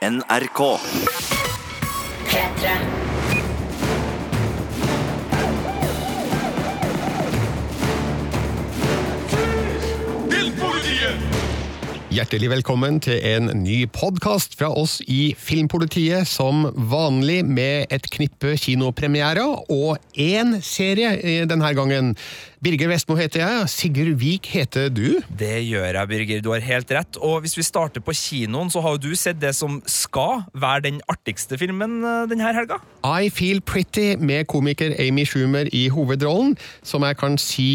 NRK. P3. Hjertelig velkommen til en ny podkast fra oss i Filmpolitiet, som vanlig med et knippe kinopremierer og én serie eh, denne gangen. Birger Vestmo heter jeg, Sigurd Vik heter du. Det gjør jeg, Birger. Du har helt rett. Og hvis vi starter på kinoen, så har jo du sett det som skal være den artigste filmen eh, denne helga. I Feel Pretty med komiker Amy Schumer i hovedrollen, som jeg kan si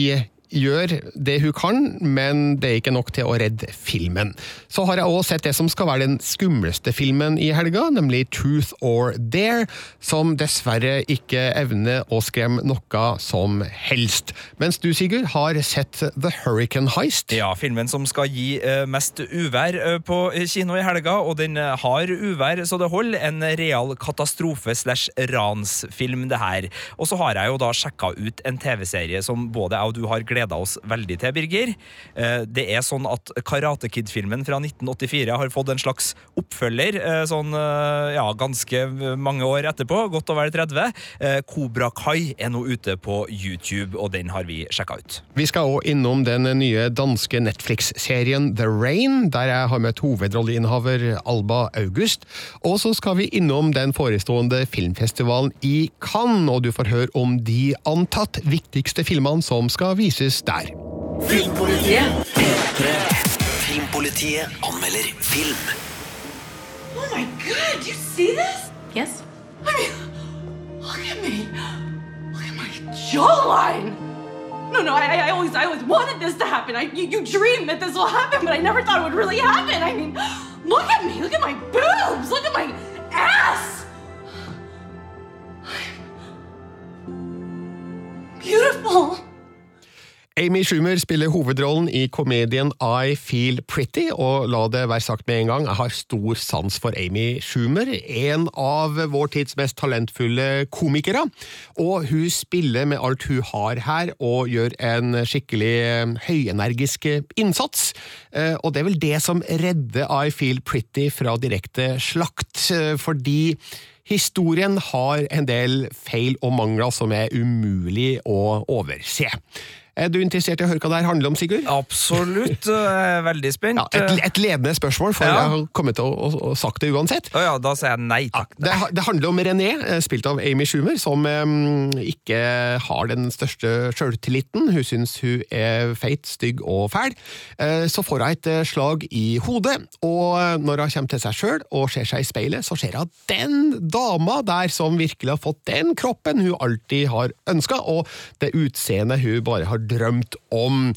gjør det hun kan, men det er ikke nok til å redde filmen. Så har jeg også sett det som skal være den skumleste filmen i helga, nemlig Truth or Dare, som dessverre ikke evner å skremme noe som helst. Mens du, Sigurd, har sett The Hurricane Heist. Ja, filmen som skal gi eh, mest uvær eh, på kino i helga, og den eh, har uvær så det holder. En real katastrofe slash ransfilm, det her. Og så har jeg jo da sjekka ut en TV-serie som både jeg og du har gleda oss veldig til, Birger. Eh, Det er sånn at Karate Kid-filmen fra 1984 har fått en slags oppfølger, eh, sånn eh, ja, ganske mange år etterpå, godt å være 30. Kobra Kai er nå ute på YouTube, og den har vi sjekka ut. Vi skal også innom den nye danske Netflix-serien The Rain, der jeg har møtt hovedrolleinnehaver Alba August. Og så skal vi innom den forestående filmfestivalen i Cannes, og du får høre om de antatt viktigste filmene som skal vises der. Filmpolitiet. Filmpolitiet anmelder film. Oh my god, you see this? Yes. I mean, look at me. Look at my jawline. No, no, I, I always, I always wanted this to happen. I, you, you dream that this will happen, but I never thought it would really happen. I mean, look at me. Look at my boobs. Look at my ass. I'm beautiful. Amy Schumer spiller hovedrollen i komedien I Feel Pretty, og la det være sagt med en gang, jeg har stor sans for Amy Schumer, en av vår tids mest talentfulle komikere, og hun spiller med alt hun har her, og gjør en skikkelig eh, høyenergisk innsats, Eh, og det er vel det som redder I Feel Pretty fra direkte slakt, eh, fordi Historien har en del feil og mangler som er umulig å overse. Er du interessert i å høre hva det her handler om, Sigurd? Absolutt. Er veldig spent. Ja, et, et ledende spørsmål, for Ja. jeg har kommet til å, å, å sagt det uansett. Ja, da sier jeg nei takk. Det, det handler om René, eh, spilt av Amy Schumer, som um, ikke har den største sjøltilliten. Hun syns hun er feit, stygg og fæl. Uh, så får hun et eh, slag i hodet, og eh, når hun kommer til seg sjøl og ser seg i speilet, så ser hun den dama der som virkelig har fått den kroppen hun alltid har ønska, og det utseendet hun bare har drømt om.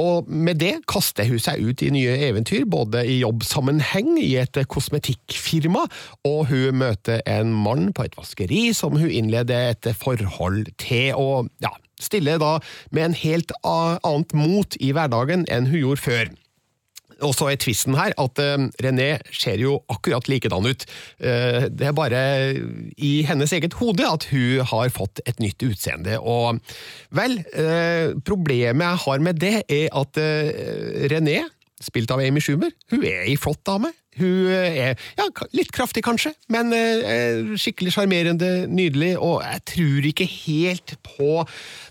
Og med det kaster hun seg ut i nye eventyr, både i jobbsammenheng, i et kosmetikkfirma, og hun møter en mann på et vaskeri som hun innleder et forhold til, og ja, stiller da med en helt annet mot i hverdagen enn hun gjorde før. Og så er tvisten her at eh, René ser jo akkurat likedan ut. Eh, det er bare i hennes eget hode at hun har fått et nytt utseende. Og vel, eh, problemet jeg har med det, er at René, spilt av Amy Schumer, hun er ei flott dame. Hun er ja, litt kraftig kanskje, men eh, skikkelig sjarmerende, nydelig, og jeg tror ikke helt på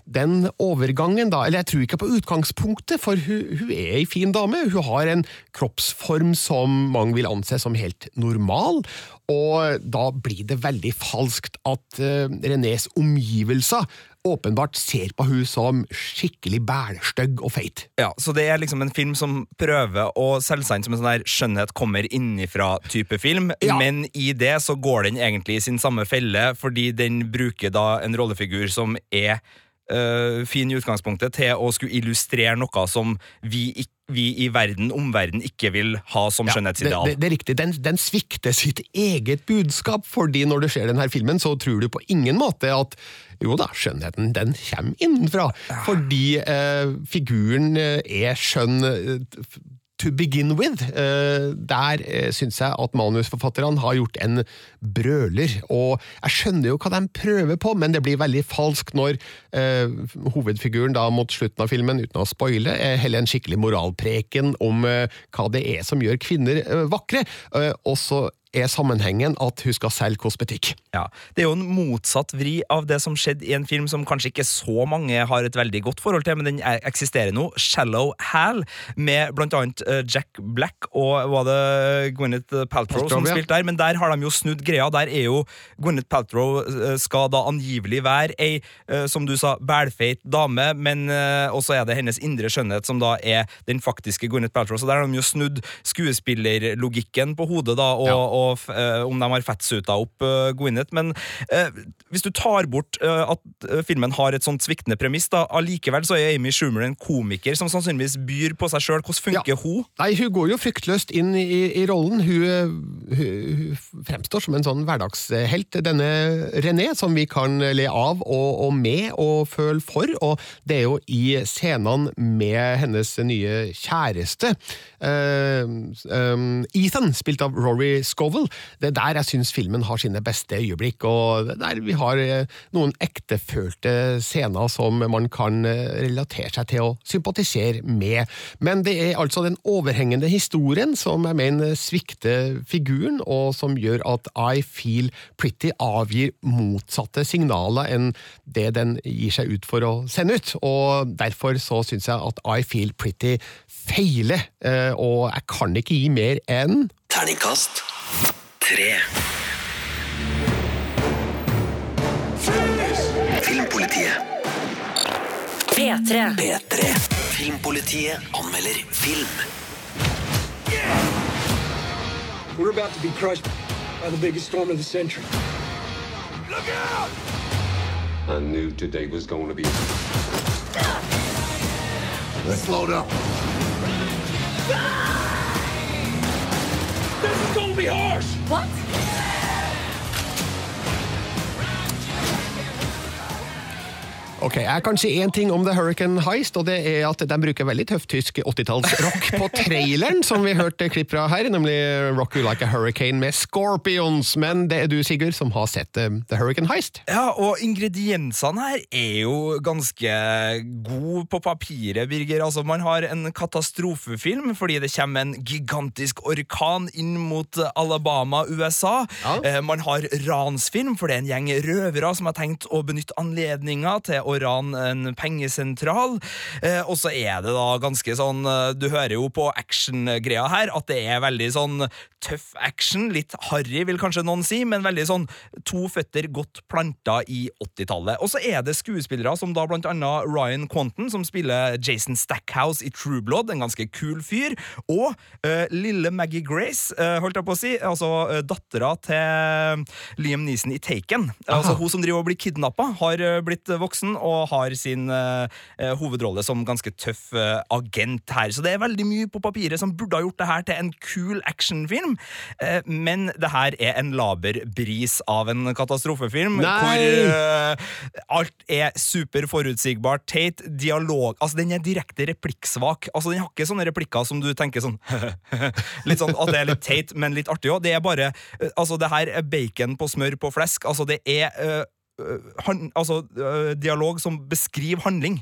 den overgangen, da. Eller jeg tror ikke på utgangspunktet, for hun, hun er ei fin dame. Hun har en kroppsform som mange vil anse som helt normal, og da blir det veldig falskt at eh, Renés omgivelser åpenbart ser på hun som skikkelig bælstygg og feit. Ja, Så det er liksom en film som prøver å selge seg inn som en sånn der skjønnhet kommer innifra-type film, Ja. men i det så går den egentlig i sin samme felle, fordi den bruker da en rollefigur som er øh, fin i utgangspunktet, til å skulle illustrere noe som vi, ikk- vi i verden, omverden, ikke vil ha som Ja, skjønnhetsideal. Det, det, det er riktig. Den, den svikter sitt eget budskap, fordi når du ser denne filmen, så tror du på ingen måte at jo da, skjønnheten den kommer innenfra. Fordi eh, figuren eh, er skjønn eh, to begin with. Eh, der eh, syns jeg at manusforfatterne har gjort en brøler. Og jeg skjønner jo hva de prøver på, men det blir veldig falskt når eh, hovedfiguren da mot slutten av filmen, uten å spoile, heller en skikkelig moralpreken om hva det er som gjør kvinner vakre. Og så er sammenhengen at hun skal selge kosmetikk. Ja, Det er jo en motsatt vri av det som skjedde i en film som kanskje ikke så mange har et veldig godt forhold til, men den er- eksisterer nå, Shallow Hal, med blant annet eh, Jack Black og var det Gwyneth Paltrow, som spilte der, men der har de jo snudd greia. Der er jo Gwyneth Paltrow eh, skal da angivelig være ei, eh, som du sa, bælfeit dame, men også er det hennes indre skjønnhet som da er den faktiske Gwyneth Paltrow. Så der har de jo snudd skuespillerlogikken på hodet, da, og, Ja. Og eh, om de har fettsuta opp eh, Gwyneth. Men eh, hvis du tar bort at filmen har et sånt sviktende premiss, da, allikevel så er Amy Schumer en komiker som sannsynligvis byr på seg sjøl. Hvordan funker Ja. hun? Nei, hun går jo fryktløst inn i, i rollen. Hun, hun, hun fremstår som en sånn hverdagshelt, denne René, som vi kan le av og, og med og føle for. Og det er jo i scenene med hennes nye kjæreste, uh, um, Ethan, spilt av Rory Scovel, det er der jeg syns filmen har sine beste øyeblikk. Og er der vi har eh, noen ektefølte scener som man kan eh, relatere seg til og sympatisere med. Men det er altså den overhengende historien som jeg mener svikter figuren, og som gjør at I Feel Pretty avgir motsatte signaler enn det den gir seg ut for å sende ut. Og derfor så syns jeg at I Feel Pretty feiler, eh, og jeg kan ikke gi mer enn Terningkast tre. Filmpolitiet. P3. P3. Filmpolitiet anmelder film. We're about to be crushed by the biggest storm of the century. I knew today was going to be. Let's load up. This is gonna be harsh! What? Ok, Jeg kan si én ting om The Hurricane Heist, og det er at de bruker veldig tøfftysk 80-tallsrock på traileren, som vi hørte klipp fra her, nemlig Rock You Like a Hurricane med Scorpions. Men det er du, Sigurd, som har sett eh, The Hurricane Heist. Ja, og ingrediensene her er jo ganske gode på papiret, Birger. Altså, man har en katastrofefilm fordi det kommer en gigantisk orkan inn mot Alabama, USA. Ja. Eh, man har ransfilm, for det er en gjeng røvere som har tenkt å benytte anledninga til å rane en pengesentral. Eh, og så er det da ganske sånn eh, Du hører jo på action-greia her at det er veldig sånn tøff action. Litt harry, vil kanskje noen si, men veldig sånn to føtter godt planta i 80-tallet. Og så er det skuespillere som da blant annet Ryan Quanton, som spiller Jason Stackhouse i True Blood, en ganske kul fyr, og uh, lille Maggie Grace, uh, holdt jeg på å si, altså uh, dattera til Liam Neeson i Taken. Altså Hun som driver og blir kidnappa, har blitt voksen og har sin eh, hovedrolle som ganske tøff uh, agent her. Så det er veldig mye på papiret som burde ha gjort det her til en kul actionfilm, uh, men det her er en laber bris av en katastrofefilm. Nei! Hvor alt er super forutsigbart, teit, dialog Altså, den er direkte replikksvak. Altså, den har ikke sånne replikker som du tenker sånn Litt sånn at det er litt teit, men litt artig òg. Det er bare Altså, det her er bacon på smør på flesk. Altså, det er han, altså, eh, dialog som beskriver handling.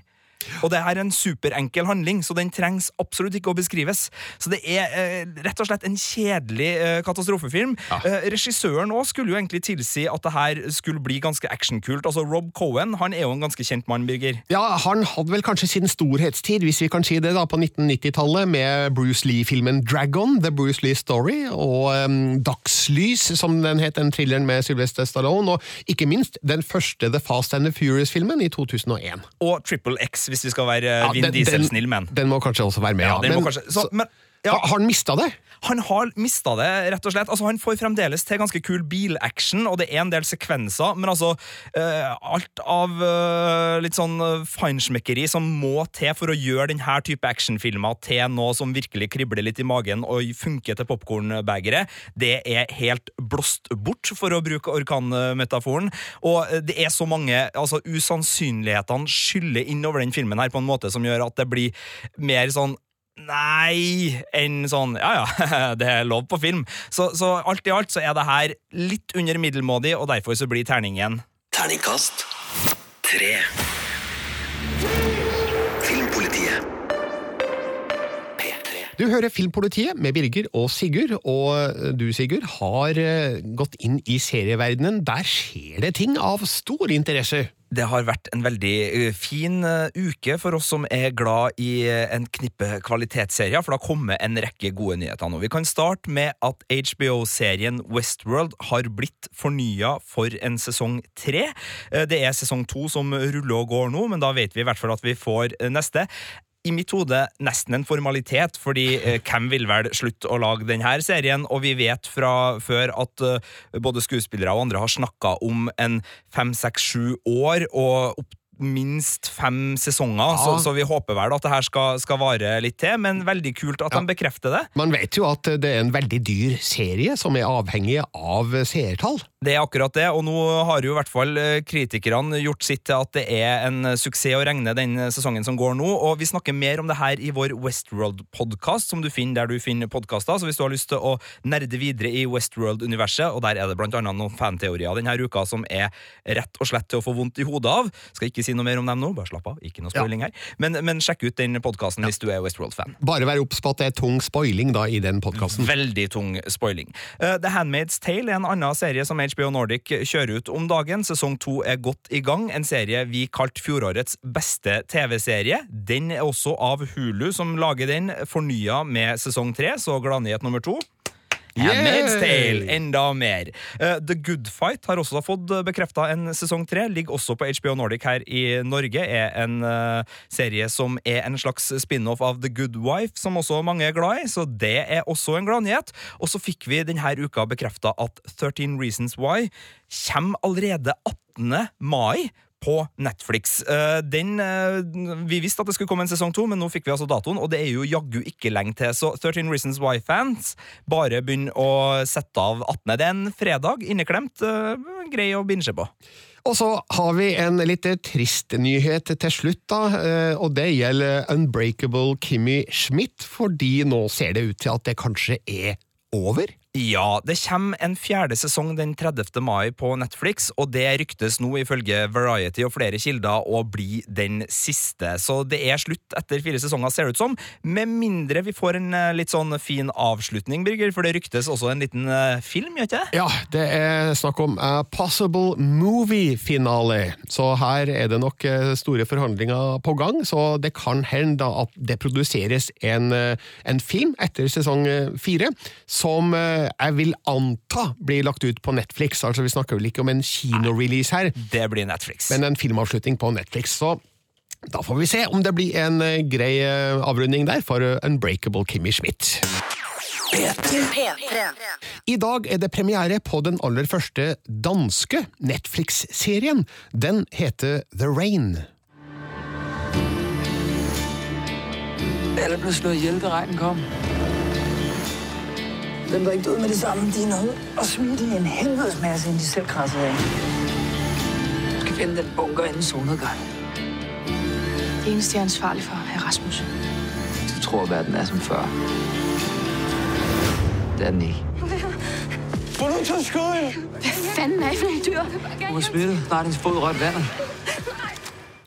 Og det her er en superenkel handling, så den trengs absolutt ikke å beskrives. Så det er eh, rett og slett en kjedelig eh, katastrofefilm. Eh, regissøren også skulle jo egentlig tilsi at det her skulle bli ganske actionkult. Altså Rob Cohen han er jo en ganske kjent mann, Birger. Ja, Han hadde vel kanskje sin storhetstid, hvis vi kan si det, da, på 1990-tallet, med Bruce Lee-filmen Dragon, The Bruce Lee Story, og um, Dagslys, som den het, den thrilleren med Sylvester Stallone, og ikke minst den første The Fast and the Furious-filmen i 2001. Og Triple X, hvis vi skal være Ja, Vin Diesel-snill menn. Den, må kanskje også være med, Ja, ja. den må Men- kanskje, så, så- men, ja, Har han mista det? Han har mista det, rett og slett. Altså, han får fremdeles til ganske kul bilaction, og det er en del sekvenser, men altså uh, Alt av uh, litt sånn uh, feinschmeckeri som må til for å gjøre denne type actionfilmer til noe som virkelig kribler litt i magen og funker til popkornbegeret, det er helt blåst bort, for å bruke orkanmetaforen. Og eh, det er så mange altså Usannsynlighetene skyller innover den filmen her på en måte som gjør at det blir mer sånn Nei, enn sånn Ja, ja, det er lov på film. Så, så alt i alt så er det her litt under middelmådig, og derfor så blir terningen Terningkast tre. Du hører Filmpolitiet med Birger og Sigurd, og du, Sigurd, har eh, gått inn i serieverdenen. Der skjer det ting av stor interesse. Det har vært en veldig eh, fin eh, uke for oss som er glad i eh, en knippe kvalitetsserier, for det har kommet en rekke gode nyheter nå. Vi kan starte med at HBO-serien Westworld har blitt fornya for en sesong tre. Eh, Det er sesong to som ruller og går nå, men da vet vi i hvert fall at vi får eh, neste. I mitt hode nesten en formalitet, fordi eh, hvem vil vel slutte å lage denne serien? Og vi vet fra før at eh, både skuespillere og andre har snakka om en fem, seks, sju år og opp minst fem sesonger, så, så vi håper vel at det her skal, skal vare litt til, men veldig kult at Ja. de bekrefter det. Man vet jo at det er en veldig dyr serie som er avhengig av seertall. Det er akkurat det, og nå har jo i hvert fall eh, kritikerne gjort sitt til at det er en suksess å regne den sesongen som går nå, og vi snakker mer om det her i vår Westworld-podkast, som du finner der du finner podkaster, så hvis du har lyst til å nerde videre i Westworld-universet, og der er det blant annet noen fanteorier denne uka som er rett og slett til å få vondt i hodet av, skal ikke si noe mer om dem nå, bare slapp av, ikke noe spoiling her, men, men sjekk ut den podkasten hvis du er Westworld-fan. Bare vær obs på at det er tung spoiling da i den podkasten. Veldig tung spoiling. Uh, The Handmaid's Tale er en annen serie som HBO Nordic kjører ut om dagen. Sesong to er godt i gang. En serie vi kalte fjorårets beste TV-serie. Den er også av Hulu, som lager den fornya med sesong tre, så gladnyhet nummer to. Handmaid's yeah! Tale, enda mer. Uh, The Good Fight har også fått bekrefta en sesong tre. Ligger også på HBO Nordic her i Norge. Er en uh, serie som er en slags spin-off av The Good Wife, som også mange er glad i, så det er også en gladnyhet. Og så fikk vi denne uka bekrefta at 13 Reasons Why kommer allerede 18. mai på Netflix. Eh, Den, eh, vi visste at det skulle komme en sesong to, men nå fikk vi altså datoen, og det er jo jaggu ikke lenge til. Så 13 Reasons Why-fans, bare begynn å sette av 18. Det er en fredag, inneklemt. eh, Grei å binge på. Og så har vi en litt trist nyhet til slutt, da, og det gjelder Unbreakable Kimmy Schmidt, fordi nå ser det ut til at det kanskje er over. Ja, det kommer en fjerde sesong den 30. mai på Netflix, og det ryktes nå ifølge Variety og flere kilder å bli den siste. Så det er slutt etter fire sesonger, ser det ut som. Med mindre vi får en eh, litt sånn fin avslutning, Birger, for det ryktes også en liten eh, film, gjør ikke det? Ja, det er snakk om a possible movie-finale, så her er det nok eh, store forhandlinger på gang, så det kan hende at det produseres en, eh, en film etter sesong eh, fire, som eh, jeg vil anta blir lagt ut på Netflix, altså vi snakker vel ikke om en kinorelease her, Det blir Netflix. men en filmavslutning på Netflix, så da får vi se om det blir en eh, grei eh, avrunding der for eh, Unbreakable Kimmy Schmidt. P3. I dag er det premiere på den aller første danske Netflix-serien. Den heter The Rain. Alle blev slået ihjel, da regnen kom. Den var ikke med det samme, de nåede og smidte en helvedes masse, end de selv krassede af. Du skal finde den bunker inden solnedgang. Det eneste, jeg er ansvarlig for, er Rasmus. Du tror, at verden er som før. Det er den ikke. Hvad fanden er I for en dyr? Hun har smittet. Snart din fod rødt vandet.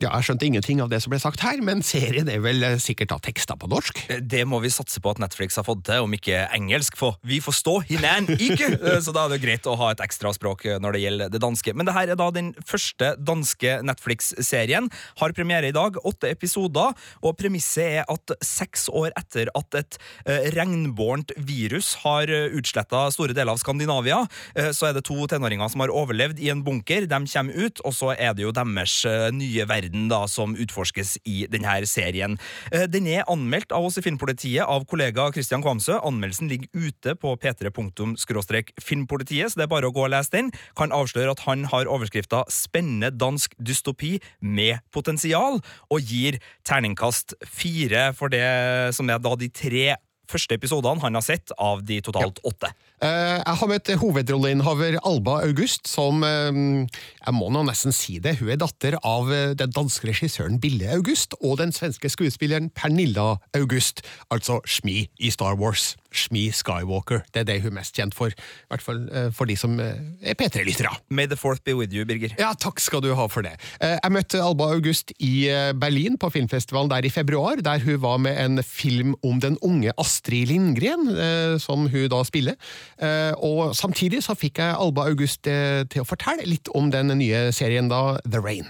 Ja, Jeg skjønte ingenting av det som ble sagt her, men serien er vel eh, sikkert da teksta på norsk? Det må vi satse på at Netflix har fått til, om ikke engelsk, for vi forstår hinan ikke! Eh, Så da er det greit å ha et ekstra språk eh, når det gjelder det danske. Men det her er da den første danske Netflix-serien. Har premiere i dag, åtte episoder, og premisset er at seks år etter at et eh, regnbårent virus har eh, utsletta store deler av Skandinavia, eh, så er det to tenåringer som har overlevd i en bunker. De kommer ut, og så er det jo deres eh, nye verden da som utforskes i denne serien. Eh, Den er anmeldt av oss i Filmpolitiet av kollega Christian Kvamsø. Anmeldelsen ligger ute på p3.filmpolitiet, så det er bare å gå og lese den. Kan avsløre at han har overskrifta 'Spennende dansk dystopi med potensial', og gir terningkast fire for det som er da de tre første episodene han har sett av de totalt åtte. Eh, Jeg har møtt hovedrolleinnehaver Alba August, som eh, Jeg må nå nesten si det, hun er datter av eh, den danske regissøren Bille August og den svenske skuespilleren Pernilla August, altså Shmi i Star Wars. Shmi Skywalker. Det er det hun er mest kjent for. I hvert fall eh, for de som eh, er P3-lyttere. May the fourth be with you, Birger. Ja, takk skal du ha for det. Eh, Jeg møtte Alba August i Berlin på filmfestivalen der i februar, der hun var med en film om den unge Astrid Lindgren, som hun da spiller. Og samtidig så fikk jeg Alba August til å fortelle litt om den nye serien da, The Rain.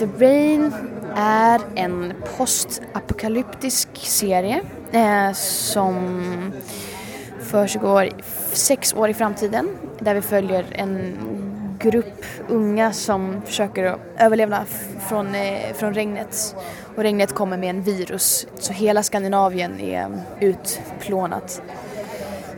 The Rain er en postapokalyptisk serie eh, som försiggår seks år i framtiden der vi følger en grupp unga som forsøker å overleve fra eh, regnet. Og regnet kommer med en virus så hele Skandinavien er utplånat.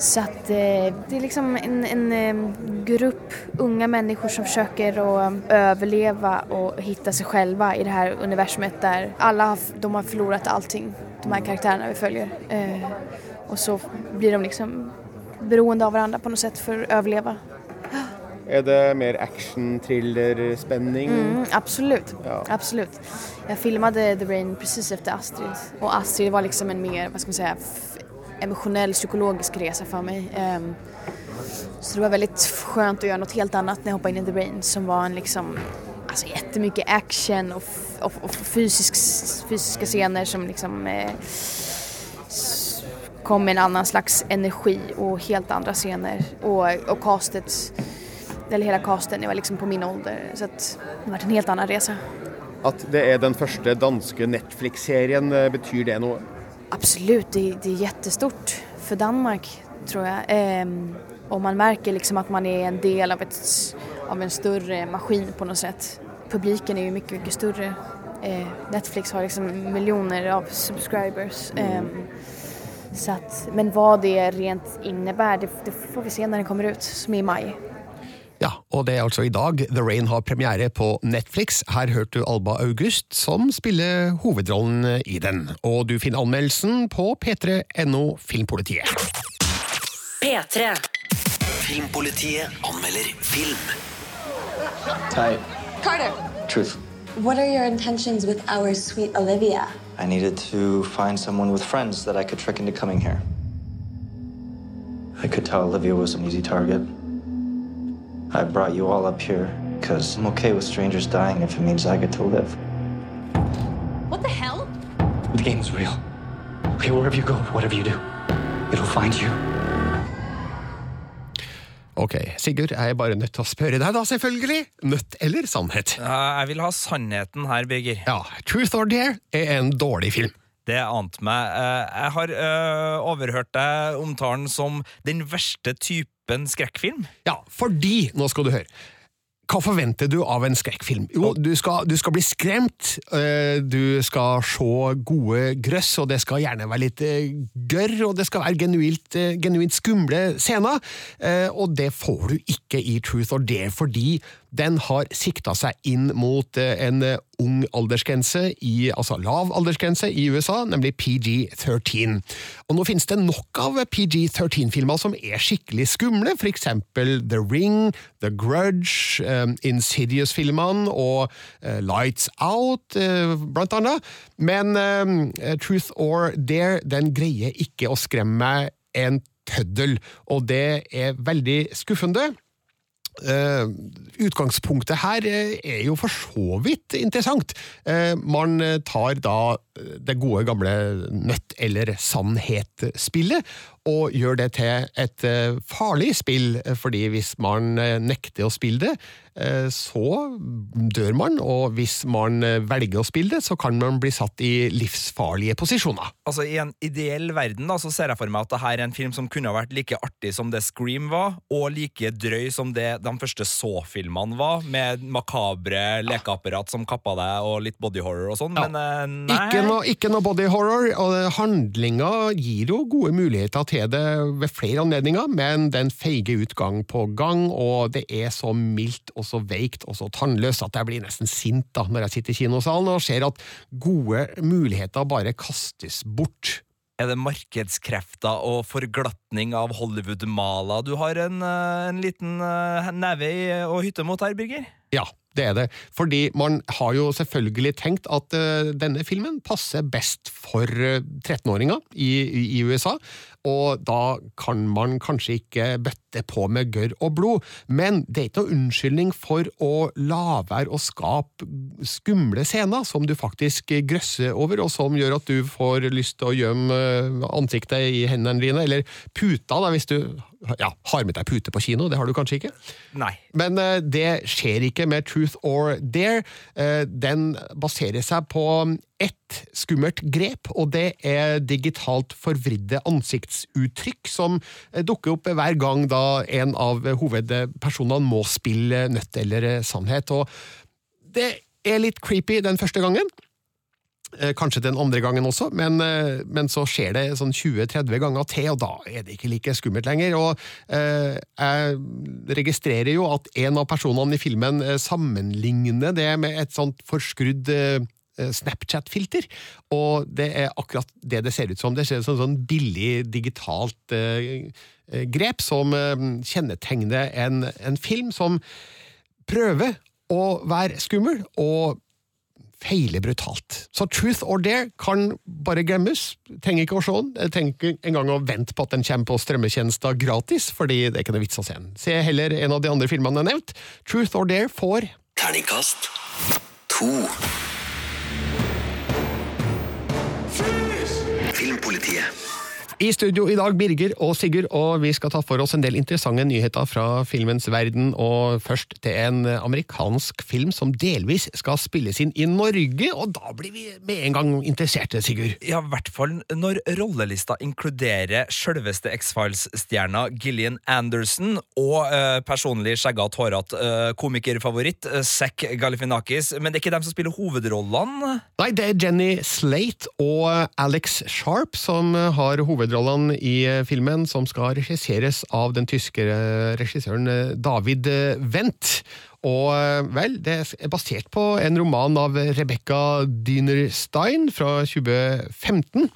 Så att eh, det är liksom en, en grupp unga människor som försöker att överleva och hitta sig själva i det här universumet där alla har, de har förlorat allting, de här karaktärerna vi följer. Eh, och så blir de liksom beroende av varandra på något sätt för att överleva. Er det mer action, thriller, spenning? Mm, absolut, Ja. absolut. Jag filmade The Rain precis efter Astrid och Astrid var liksom en mer, vad ska man säga, emotionell psykologisk resa for meg. Ehm, så det var veldig skjønt å gjøre noe helt annet når jeg hoppet inn i The Rain som var en liksom Alltså jättemycket action og och, och fysisk, fysiska scener som liksom eh, kom med en annen slags energi og helt andre scener Og, og castet eller hele casten, jeg var liksom på min ålder så det det vært en helt annen resa. At det er den første danske Netflix-serien, eh, betyr det noe? Absolut, det, det är jättestort för Danmark tror jag. Ehm, och man märker liksom att man är en del av, ett, av en större maskin på något sätt. Publiken är ju mycket, mycket större. Eh, Netflix har liksom miljoner av subscribers. Ehm, så att, men vad det rent innebär, det, det får vi se när den kommer ut, som är i maj. Ja, og det er altså i dag The Rain har premiere på Netflix. Her hørte du Alba August, som spiller hovedrollen i den. Og du finner anmeldelsen på p3.no Filmpolitiet. P3. Filmpolitiet anmelder film. Ty, Carter, truth. what are your intentions with our sweet Olivia? I needed to find someone with friends that I could trick into coming here. I could tell Olivia was an easy target. I brought you all up here because I'm okay with strangers dying if it means I get to live. What the hell? The game's real. Okay, wherever you go, whatever you do, it'll find you. Ok, Sigurd, jeg er bare nødt til å spørre deg, da, selvfølgelig. Nødt eller sannhet? Jeg vil ha sannheten her, Birger. Ja, Truth or Dare er en dårlig film. Det ante meg. Eh, Jeg har eh, overhørt deg omtalen som den verste typen skrekkfilm. Ja, fordi Nå skal du høre. Hva forventer du av en skrekkfilm? Jo, du skal, du skal bli skremt, øh, du skal se gode grøss, og det skal gjerne være litt øh, gørr, og det skal være genuint, øh, genuint skumle scener, og det får du ikke i Truth or Dare, fordi den har sikta seg inn mot øh, en øh, ung aldersgrense, i, altså lav aldersgrense i USA, nemlig PG-13. Og nå finnes det nok av PG-13-filmer som er skikkelig skumle, for eksempel The Ring, The Grudge, um, Insidious-filmene og uh, Lights Out, uh, blant annet. Men um, Truth or Dare, den greier ikke å skremme meg en tøddel, og det er veldig skuffende. Eh, utgangspunktet her eh, er jo for så vidt interessant. Eh, man tar da det gode gamle nøtt- eller sannhet-spillet, og gjør det til et eh, farlig spill, eh, fordi hvis man eh, nekter å spille det, så dør man, og hvis man velger å spille det, så kan man bli satt i livsfarlige posisjoner. Altså I en ideell verden da, så ser jeg for meg at dette er en film som kunne vært like artig som det Scream var, og like drøy som det de første Saw-filmene var, med makabre lekeapparat som kappa deg, og litt body horror og sånn, Ja. men nei. Ikke noe, ikke noe body horror, og handlinga gir jo gode muligheter til det ved flere anledninger, men den feiger ut gang på gang, og det er så mildt og så veikt og så tannløst at jeg blir nesten sint da, når jeg sitter i kinosalen og ser at gode muligheter bare kastes bort. Er det markedskrefter og forglatning av Hollywood-mala du har en, eh, en liten eh, neve og hytte mot her, Birger? Ja, det er det. Fordi man har jo selvfølgelig tenkt at uh, denne filmen passer best for uh, 13-åringer i, i, i USA, og da kan man kanskje ikke bøtte på med gørr og blod. Men det er ikke noe unnskyldning for å la være å skape skumle scener som du faktisk grøsser over, og som gjør at du får lyst til å gjemme ansiktet i hendene dine, eller puta, da, hvis du ja, har med deg pute på kino. Det har du kanskje ikke? Nei. Men uh, det skjer ikke med Truth or Dare. Uh, den baserer seg på ett skummelt grep, og det er digitalt forvridde ansiktsuttrykk som eh, dukker opp hver gang da en av hovedpersonene må spille nødt eller sannhet. Og det er litt creepy den første gangen. Eh, Kanskje den andre gangen også, men, eh, men så skjer det sånn 20-30 ganger til, og da er det ikke like skummelt lenger. Og eh, Jeg registrerer jo at en av personene i filmen eh, sammenligner det med et sånt forskrudd eh, Snapchat-filter, og det er akkurat det det ser ut som. Det ser ut som sånn billig digitalt eh, grep som eh, kjennetegner en, en film som prøver å være skummel, og feiler brutalt. Så Truth or Dare kan bare glemmes. Trenger ikke å se den. Tenk engang å vente på at den kommer på strømmetjenester gratis, fordi det er ikke noe vits å se den. Se heller en av de andre filmene jeg har nevnt. Truth or Dare får Terningkast to. Filmpolitiet. I studio i dag, Birger og Sigurd, og vi skal ta for oss en del interessante nyheter fra filmens verden. Og først til en amerikansk film som delvis skal spilles inn i Norge, og da blir vi med en gang interesserte, Sigurd. Ja, i hvert fall når rollelista inkluderer sjølveste X-Files-stjerna Gillian Anderson og eh, personlig skjeggete, hårete eh, komikerfavoritt eh, Zack Galifianakis. Men det er ikke dem som spiller hovedrollene. Nei, det er Jenny Slate og Alex Sharp som har hovedrollene i eh, filmen, som skal regisseres av den tyske eh, regissøren eh, David Wendt. Og vel, det er basert på en roman av Rebecca Dynerstein fra 2015.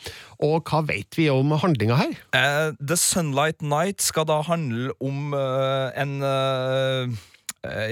Og hva vet vi om handlinga her? Uh, The Sunlight Night skal da handle om uh, en eh,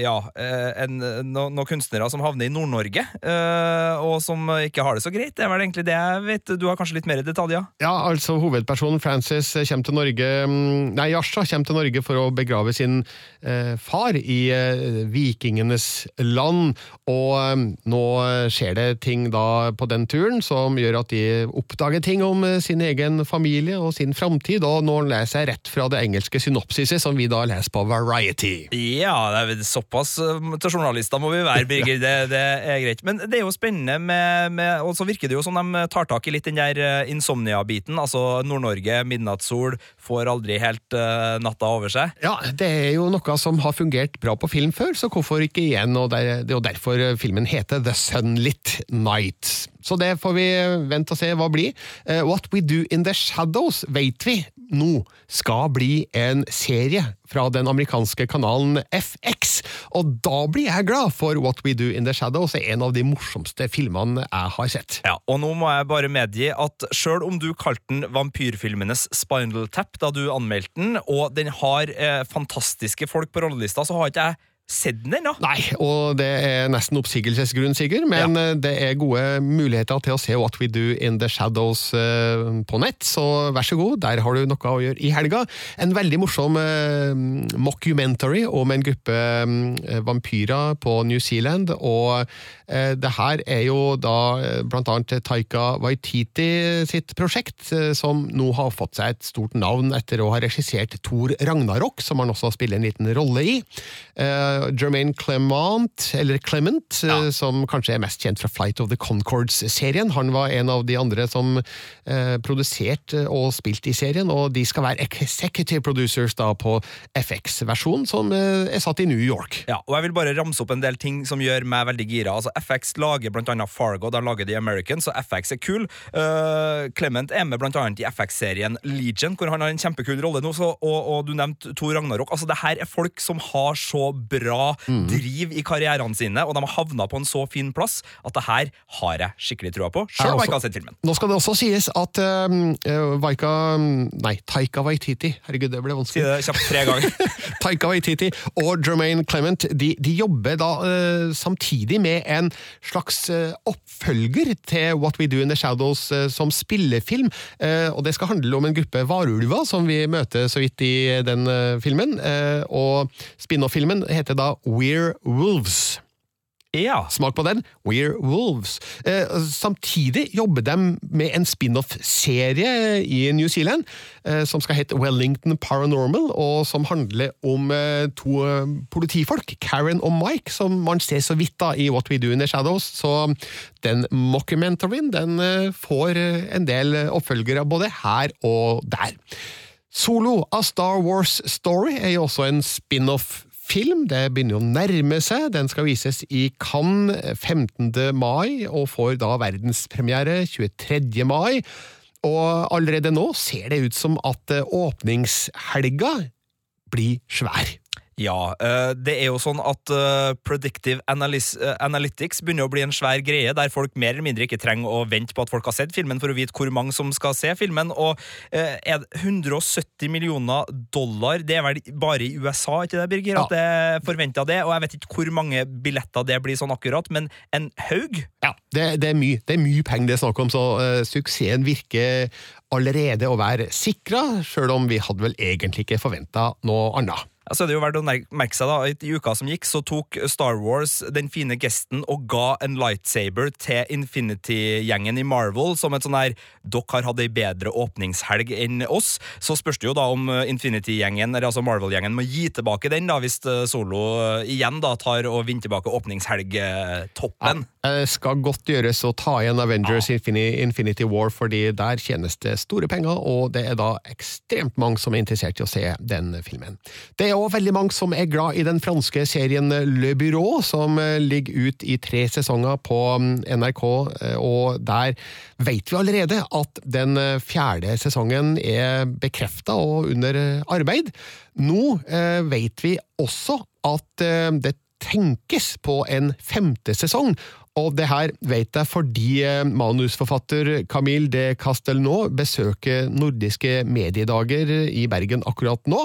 ja, eh, en, no, noen kunstnere som havner i Nord-Norge, eh, og som ikke har det så greit. Det er vel egentlig det jeg vet. Du har kanskje litt mer detaljer? Ja, altså Hovedpersonen Frances kommer til Norge mm, Nei, Yasha kommer til Norge for å begrave sin eh, far i eh, vikingenes land. Og eh, nå skjer det ting da på den turen som gjør at de oppdager ting om eh, sin egen familie og sin framtid. Og nå leser jeg rett fra det engelske synopsiset, som vi da leser på Variety. Ja, det er såpass eh, til journalister må vi være, Birger. Det, det er greit. Men det er jo spennende med, med Og så virker det jo som de tar tak i litt den der eh, insomnia-biten. Altså Nord-Norge, midnattssol, får aldri helt uh, natta over seg. Ja, det er jo noe som har fungert bra på film før, så hvorfor ikke igjen? Og det er jo derfor filmen heter The Sunlit Night. Så det får vi vente og se hva blir. Eh, What We Do In The Shadows vet vi nå skal bli en serie fra den amerikanske kanalen FX. Og da blir jeg glad, for What We Do In The Shadows en av de morsomste filmene jeg har sett. Ja, og nå må jeg bare medgi at sjøl om du kalte den vampyrfilmenes Spinal Tap da du anmeldte den, og den har eh, fantastiske folk på rollelista, så har ikke jeg sett nå? Nei, og det er nesten oppsigelsesgrunn, Sigurd, men ja. det er gode muligheter til å se What We Do In The Shadows eh, på nett, så vær så god, der har du noe å gjøre i helga. En veldig morsom eh, mockumentary om en gruppe eh, vampyrer på New Zealand, og eh, det her er jo da eh, blant annet Taika Waititi sitt prosjekt, eh, som nå har fått seg et stort navn etter å ha regissert Thor Ragnarok, som han også spiller en liten rolle i. Eh, Jermaine Clement, eller Clement, ja. som kanskje er mest kjent fra Flight of the Concords-serien. Han var en av de andre som eh, produserte og spilte i serien, og de skal være executive producers da på FX-versjonen, som eh, er satt i New York. Ja, og jeg vil bare ramse opp en del ting som gjør meg veldig gira. Altså, FX lager annet Fargo, de lager The American, så FX er kul. Uh, Clement er med annet i FX-serien Legion, hvor han har en kjempekul rolle nå, så, og, og du nevnte Tor Ragnarok. Altså, det her er folk som har så bra bra driv i karrierene sine, og de har havna på en så fin plass at det her har jeg skikkelig trua på, sjøl om jeg ikke har sett filmen. Nå skal det også sies at uh, Vaika Nei, Taika Waititi Herregud, det ble vanskelig. Si det kjapt tre ganger. Taika Waititi og Jermaine Clement de, de jobber da uh, samtidig med en slags uh, oppfølger til What We Do In The Shadows som spillefilm. Og Det skal handle om en gruppe varulver som vi møter så vidt i den filmen. Og spin-off-filmen heter da We're Wolves. Ja. Smak på den. We're Wolves. Eh, samtidig jobber de med en spin-off-serie i New Zealand eh, som skal hete Wellington Paranormal, og som handler om eh, to eh, politifolk, Karen og Mike, som man ser så vidt da i What We Do In The Shadows. Så den mockumentaryen den eh, får eh, en del oppfølgere både her og der. Solo av Star Wars Story er jo også en spin-off film. Det begynner å nærme seg. Den skal vises i Cannes 15. mai, og får da verdenspremiere 23. mai. Og allerede nå ser det ut som at eh, åpningshelga blir svær. Ja, eh, det er jo sånn at eh, predictive eh, analytics begynner å bli en svær greie, der folk mer eller mindre ikke trenger å vente på at folk har sett filmen for å vite hvor mange som skal se filmen. Og er det 170 millioner dollar, det er vel bare i USA, ikke det, Birger? At det er forventa det? Og jeg vet ikke hvor mange billetter det blir sånn akkurat, men en haug? Ja, det, det er mye det er mye penger det er snakk om, så uh, suksessen virker allerede å være sikra, sjøl om vi hadde vel egentlig ikke forventa noe annet. Ja, så er det jo verdt å merke seg da, at I uka som gikk, så tok Star Wars den fine gesten og ga en lightsaber til Infinity-gjengen i Marvel som et sånn her Dere har hatt ei bedre åpningshelg enn oss. Så spørs det jo da om eh, Infinity-gjengen, eller altså Marvel-gjengen, må gi tilbake den, da, hvis eh, Solo eh, igjen da tar og vinner tilbake åpningshelgtoppen. Det skal godt gjøres å ta igjen Avengers ja. Infinity War, fordi der tjenes det store penger, og det er da ekstremt mange som er interessert i å se den filmen. Det er òg veldig mange som er glad i den franske serien Le Bureau, som eh, ligger ut i tre sesonger på mm, NRK, eh, og der vet vi allerede at den eh, fjerde sesongen er bekrefta og under arbeid. Nå vet vi også at det tenkes på en femte sesong, og det her vet jeg fordi eh, manusforfatter Camille de Castelnau besøker nordiske mediedager i Bergen akkurat nå,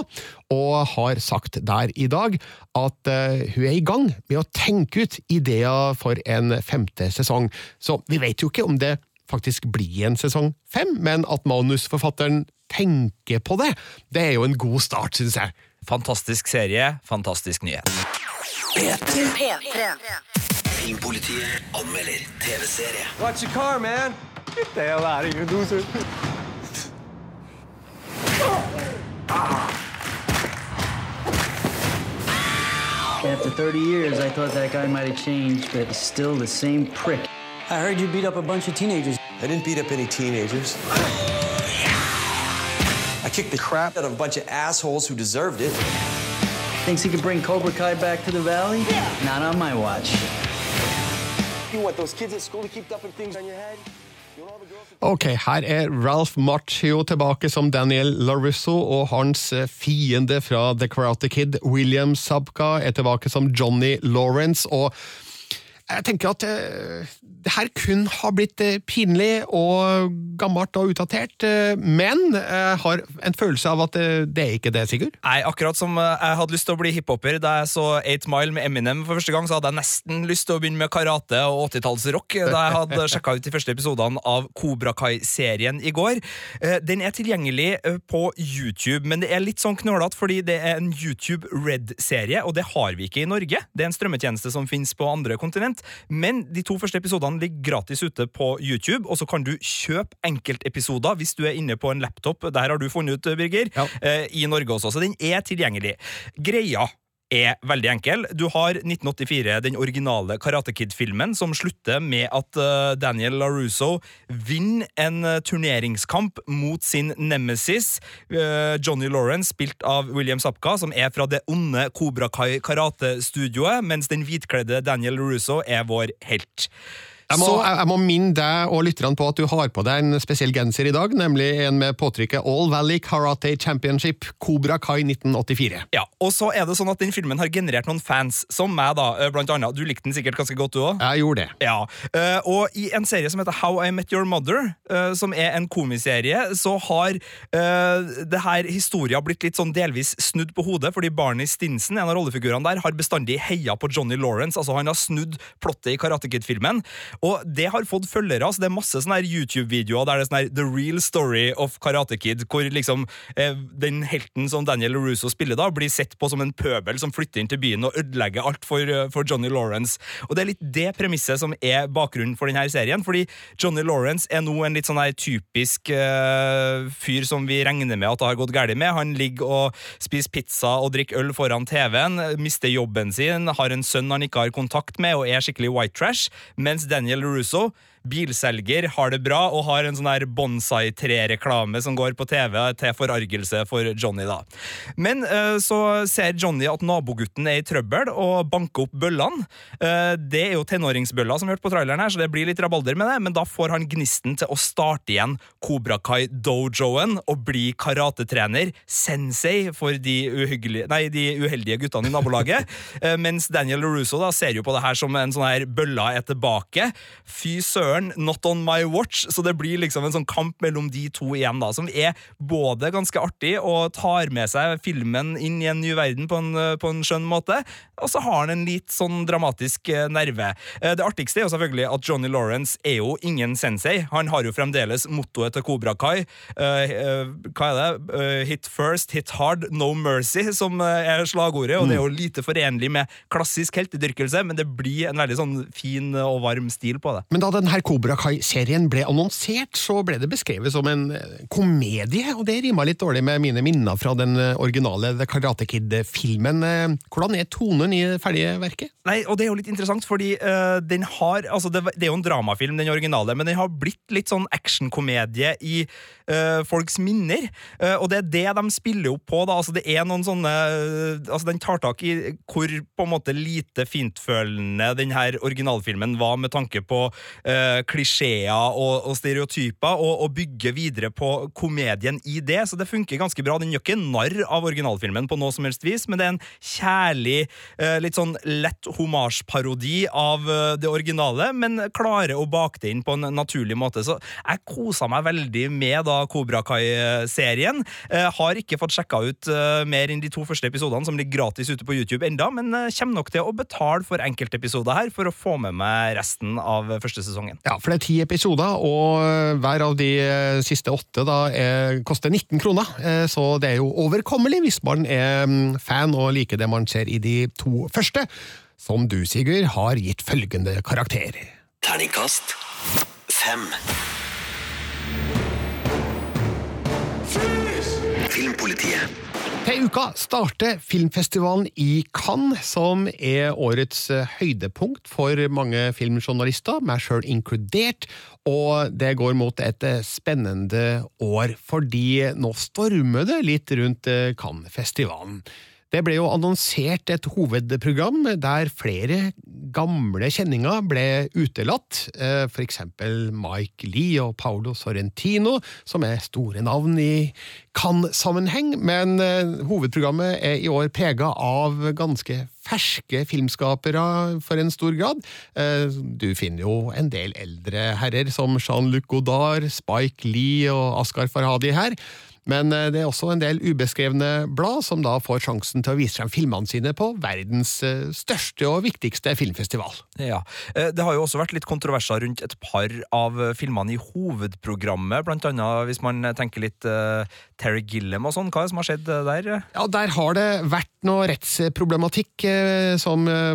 og har sagt der i dag at eh, hun er i gang med å tenke ut ideer for en femte sesong. Så vi vet jo ikke om det faktisk blir en sesong fem, men at manusforfatteren tenker på det, det er jo en god start, syns jeg. Fantastisk serie, fantastisk nyhet. P3. Filmpolitiet er anmelder TV-serie. Watch your car, man. Get the hell out of here, loser. After 30 years, I thought that guy might have changed, but he's still the same prick. I heard you beat up a bunch of teenagers. I didn't beat up any teenagers. I kicked the crap out of a bunch of assholes who deserved it. Thinks he could bring Cobra Kai back to the valley? Not on my watch. Ok, her er Ralph Macchio tilbake som Daniel LaRusso, og hans eh, fiende fra The Karate Kid, William Sabka, er tilbake som Johnny Lawrence, og jeg tenker at eh, det her kun har blitt eh, pinlig og gammelt og utdatert, eh, men jeg har en følelse av at eh, det er ikke det, Sigurd. Nei, akkurat som eh, jeg hadde lyst til å bli hiphoper da jeg så 8 Mile med Eminem for første gang, så hadde jeg nesten lyst til å begynne med karate og 80-tallsrock da jeg hadde sjekka ut de første episodene av Cobra Kai-serien i går. Eh, Den er tilgjengelig eh, på YouTube, men det er litt sånn knølete fordi det er en YouTube Red-serie, og det har vi ikke i Norge. Det er en strømmetjeneste som finnes på andre kontinent, men de to første episodene ligger gratis ute på YouTube, og så kan du kjøpe enkeltepisoder hvis du er inne på en laptop. Der har du funnet ut, Birger. eh, I Norge også, så den er tilgjengelig. Greia er veldig enkel. Du har 1984, den originale Karate Kid-filmen, som slutter med at eh, Daniel LaRusso vinner en eh, turneringskamp mot sin nemesis, Johnny Lawrence, spilt av William Sapka, som er fra det onde Kobra Kai karatestudioet, mens den hvitkledde Daniel LaRusso er vår helt. Jeg må, Så- jeg, jeg må minne deg og lytterne på at du har på deg en spesiell genser i dag, nemlig en med påtrykket All Valley Karate Championship, Cobra Kai 1984. Ja, og så er det sånn at den filmen har generert noen fans, som meg, da, eh, blant annet. Du likte den sikkert ganske godt, du òg? Jeg gjorde det. Ja, eh, og i en serie som heter How I Met Your Mother, eh, som er en komiserie, så har det her historia blitt litt sånn delvis snudd på hodet, fordi Barney Stinson, en av rollefigurene der, har bestandig heia på Johnny Lawrence. Altså, han har snudd plottet i Karate Kid-filmen, og det har fått følgere. altså Det er masse sånne YouTube-videoer der det er sånn her The Real Story of Karate Kid, hvor liksom eh, den helten som Daniel Russo spiller da, blir sett på som en pøbel som flytter inn til byen og ødelegger alt for, eh, for Johnny Lawrence. Og det er litt det premisset som er bakgrunnen for denne serien, fordi Johnny Lawrence er nå en litt sånn her typisk eh, fyr som vi regner med at det har gått galt med. Han ligger og spiser pizza og drikker øl foran TV-en, mister jobben sin, har en sønn han ikke har kontakt med og er skikkelig white trash, mens Daniel LaRusso bilselger, har det bra og har en sånn her bonsai-tre-reklame som går på TV til forargelse for Johnny. da. Men eh, så ser Johnny at nabogutten er i trøbbel og banker opp bøllene. Eh, det er jo tenåringsbøller som vi hørte på traileren her, så det blir litt rabalder med det, men da får han gnisten til å starte igjen Cobra Kai-dojoen og bli karatetrener, sensei, for de, nei, de uheldige guttene i nabolaget. Eh, mens Daniel LaRusso da ser jo på det her som en sånn her bølla er tilbake. Fy søren, not on my watch. Så det blir liksom en sånn kamp mellom de to igjen, da, som er både ganske artig og tar med seg filmen inn i en ny verden på en, på en skjønn måte. Og så har han en litt sånn dramatisk eh, nerve. Eh, Det artigste er jo selvfølgelig at Johnny Lawrence er jo ingen sensei. Han har jo fremdeles mottoet til Cobra Kai. eh, hva er det? Hit first, hit hard, no mercy, som er slagordet. Og det er jo lite forenlig med klassisk heltedyrkelse, men det blir en veldig sånn fin og varm stil på det. Men da denne Cobra Kai-serien ble annonsert, så ble det beskrevet som en eh, komedie, og det rima litt dårlig med mine minner fra den eh, originale The Karate Kid-filmen. Eh, Hvordan er tonen i det ferdige verket? Nei, og det er jo litt interessant, fordi uh, den har Altså, det, det er jo en dramafilm, den originale, men den har blitt litt sånn actionkomedie i eh, folks minner. Uh, og det er det de spiller opp på, da. Altså, det er noen sånne eh, Altså, den tar tak i hvor på en måte lite fintfølende den her originalfilmen var med tanke på uh, klisjeer og, og stereotyper, og, og bygger videre på komedien i det. Så det funker ganske bra. Den gjør ikke narr av originalfilmen på noe som helst vis, men det er en kjærlig, litt sånn lett homasjparodi av det originale, men klarer å bake det inn på en naturlig måte. Så jeg kosa meg veldig med da Cobra Kai-serien. Eh, har ikke fått sjekka ut eh, mer enn de to første episodene, som ligger gratis ute på YouTube enda, men eh, kommer nok til å betale for enkeltepisoder her for å få med meg resten av første sesongen. Ja, for det er ti episoder, og hver av de siste åtte da er, koster 19 kroner, så det er jo overkommelig hvis man er mm, fan og liker det man ser i de to første, som du, Sigurd, har gitt følgende karakter. Terningkast fem. Filmpolitiet. Til uka starter filmfestivalen i Cannes, som er årets eh, høydepunkt for mange filmjournalister, meg sjøl inkludert, og det går mot et eh, spennende år, fordi nå stormer det litt rundt eh, Cannes-festivalen. Det ble jo annonsert et hovedprogram der flere gamle kjenninger ble utelatt, eh, for eksempel Mike Lee og Paolo Sorrentino, som er store navn i Cannes-sammenheng, men eh, hovedprogrammet er i år prega av ganske ferske filmskapere for en stor grad. Eh, Du finner jo en del eldre herrer som Jean-Luc Godard, Spike Lee og Askar Farhadi her. Men eh, det er også en del ubeskrevne blad som da får sjansen til å vise frem filmene sine på verdens eh, største og viktigste filmfestival. Ja, eh, Det har jo også vært litt kontroverser rundt et par av filmene i hovedprogrammet, blant annet hvis man tenker litt uh, Terry Gilliam og sånn. Hva er det som har skjedd der? Ja, Der har det vært noe rettsproblematikk uh, som uh,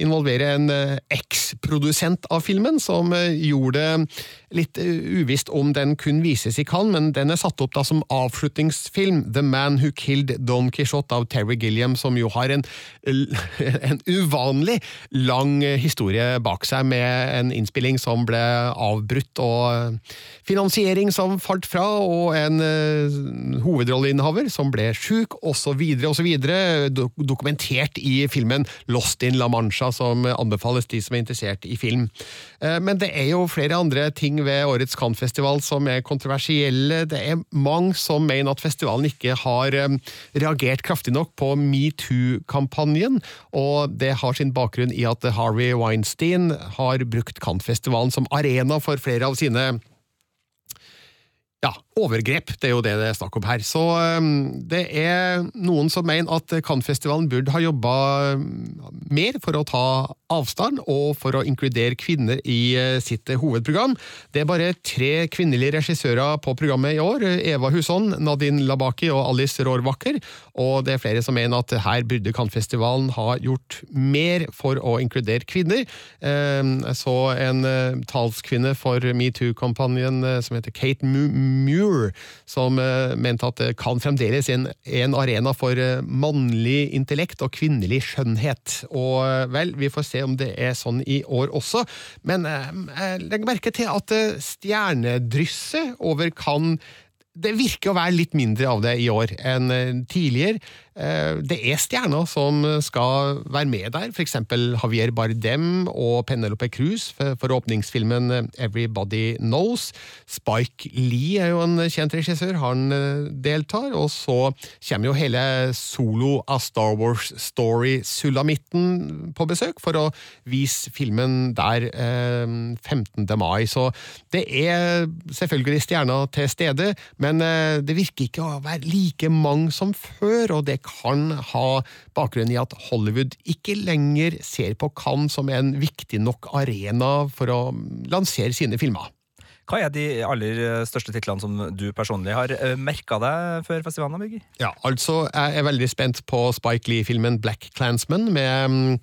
involverer en eksprodusent av filmen, som gjorde det litt eh, uvisst om den kun vises i Cannes, men den er satt opp da som avslutningsfilm, The Man Who Killed Don Quijote av Terry Gilliam, som jo har en, en uvanlig lang historie bak seg, med en innspilling som ble avbrutt, og finansiering som falt fra, og en eh, hovedrolleinnehaver som ble sjuk, osv., osv. Do dokumentert i filmen Lost in La Mancha, som anbefales de som er interessert i film. Eh, men det er jo flere andre ting ved årets Cannes-festival som er kontroversielle. Det er mange som mener at festivalen ikke har eh, reagert kraftig nok på metoo-kampanjen, og det har sin bakgrunn i at Harvey Weinstein har brukt Cannes-festivalen som arena for flere av sine ja, overgrep, det er jo det det er snakk om her. Så um, det er noen som mener at Cannes-festivalen burde ha jobba um, mer for å ta avstand, og for å inkludere kvinner i uh, sitt hovedprogram. Det er bare tre kvinnelige regissører på programmet i år. Eva Husson, Nadine Labaki og Alice Rohrwacher. Og det er flere som mener at her burde Cannes-festivalen ha gjort mer for å inkludere kvinner. Um, jeg så en uh, talskvinne for metoo-kampanjen uh, som heter Kate Muir, som uh, mente at det kan fremdeles en, en arena for uh, mannlig intellekt og kvinnelig skjønnhet. Og uh, vel, vi får se om det er sånn i år også, men legger merke til at stjernedrysset over kan det virker å være litt mindre av det i år enn tidligere. Det er stjerner som skal være med der, f.eks. Javier Bardem og Penelope Cruz for åpningsfilmen Everybody Knows. Spike Lee er jo en kjent regissør, han deltar. Og så kommer jo hele solo av Star Wars Story-sulamitten på besøk for å vise filmen der 15. mai. Så det er selvfølgelig stjerner til stede, men det virker ikke å være like mange som før, og det kan ha bakgrunn i at Hollywood ikke lenger ser på Cannes som en viktig nok arena for å lansere sine filmer. Hva er de aller største titlene som du personlig har merka deg før festivalen? Birger? Ja, altså, Jeg er veldig spent på Spike Lee-filmen Black Clansman med Uh,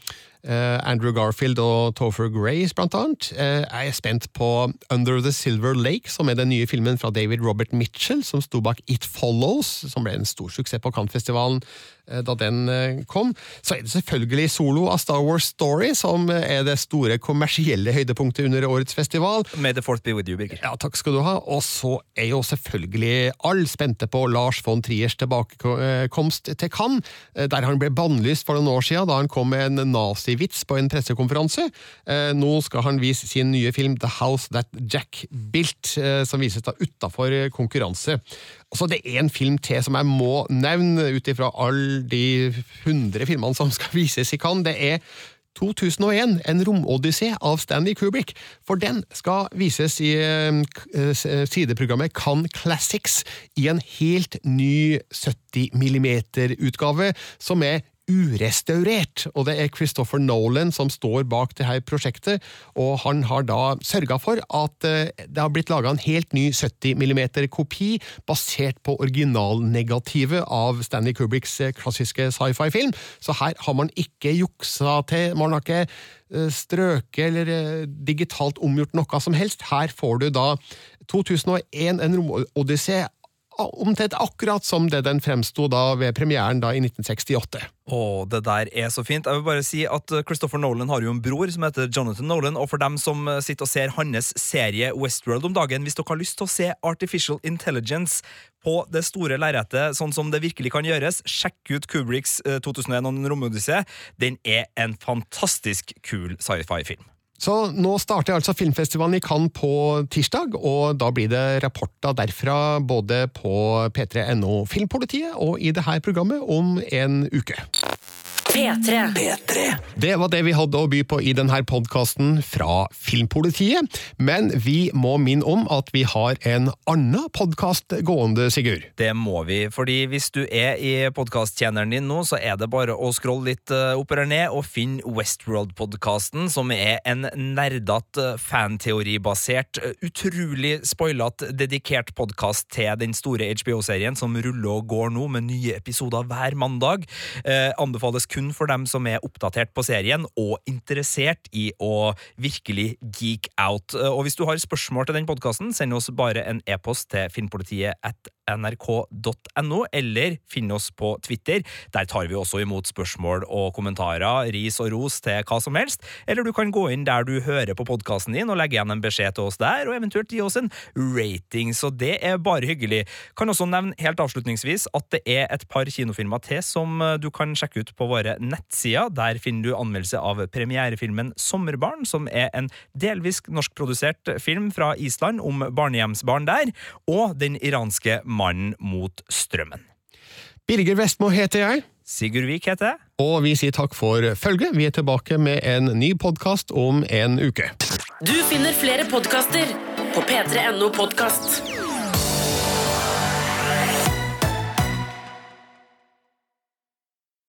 Andrew Garfield og Topher Grace, blant annet. Jeg er spent på Under the Silver Lake, som er den nye filmen fra David Robert Mitchell, som sto bak It Follows, som ble en stor suksess på Cannes-festivalen da den kom. Så er det selvfølgelig Solo av Star Wars Story, som er det store kommersielle høydepunktet under årets festival. May the fourth be with you, Birger. Ja, takk skal du ha. Og så er jo selvfølgelig alle spente på Lars von Triers tilbakekomst til Cannes, der han ble bannlyst for noen år siden da han kom med en nazi vits på en pressekonferanse. Eh, nå skal han vise sin nye film The House That Jack Built, eh, som vises da utafor konkurranse. Og så Det er en film til som jeg må nevne, ut ifra alle de hundre filmene som skal vises i Cannes. Det er 2001, En romodyssé av Stanley Kubrick. For den skal vises i sideprogrammet Cannes Classics i en helt ny 70 mm-utgave, som er urestaurert, og det er Christopher Nolan som står bak det her prosjektet, og han har da sørga for at det har blitt laga en helt ny 70 mm-kopi basert på originalnegativet av Stanley Kubricks klassiske sci-fi-film, så her har man ikke juksa til, man har ikke strøket eller digitalt omgjort noe som helst. Her får du da 2001 en romodyssé omtrent akkurat som det den fremsto da ved premieren da i 1968. Å, det der er så fint. Jeg vil bare si at Christopher Nolan har jo en bror som heter Jonathan Nolan, og for dem som sitter og ser hans serie Westworld om dagen, hvis dere har lyst til å se Artificial Intelligence på det store lerretet, sånn som det virkelig kan gjøres, sjekk ut Kubricks 2001 og en romodyssé. Den er en fantastisk kul sci-fi-film. Så nå starter altså filmfestivalen i Cannes på tirsdag, og da blir det rapporter derfra både på p3.no Filmpolitiet og i det her programmet om en uke. P3. Det var det vi hadde å by på i denne podkasten fra Filmpolitiet, men vi må minne om at vi har en annen podkast gående, Sigurd. Det må vi, fordi hvis du er i podkasttjeneren din nå, så er det bare å scrolle litt opp eller ned og finne Westworld-podkasten, som er en nerdete, fanteoribasert, utrolig spoilete, dedikert podkast til den store HBO-serien som ruller og går nå, med nye episoder hver mandag. Eh, anbefales kun for dem som er oppdatert på serien og interessert i å virkelig geek out. Og hvis du har spørsmål til den podkasten, send oss bare en e-post til filmpolitiet at nrk.no, eller finn oss på Twitter. Der tar vi også imot spørsmål og kommentarer, ris og ros til hva som helst. Eller du kan gå inn der du hører på podkasten din og legge igjen en beskjed til oss der, og eventuelt gi oss en rating. Så det er bare hyggelig. Kan også nevne helt avslutningsvis at det er et par kinofilmer til som du kan sjekke ut på våre nettsider. Der finner du anmeldelse av premierefilmen Sommerbarn, som er en delvis norskprodusert film fra Island om barnehjemsbarn der, og Den iranske mannen mot strømmen. Birger Vestmo heter jeg. Sigurd Vik heter jeg. Og vi sier takk for følget. Vi er tilbake med en ny podkast om en uke. Du finner flere podkaster på p3.no podkast.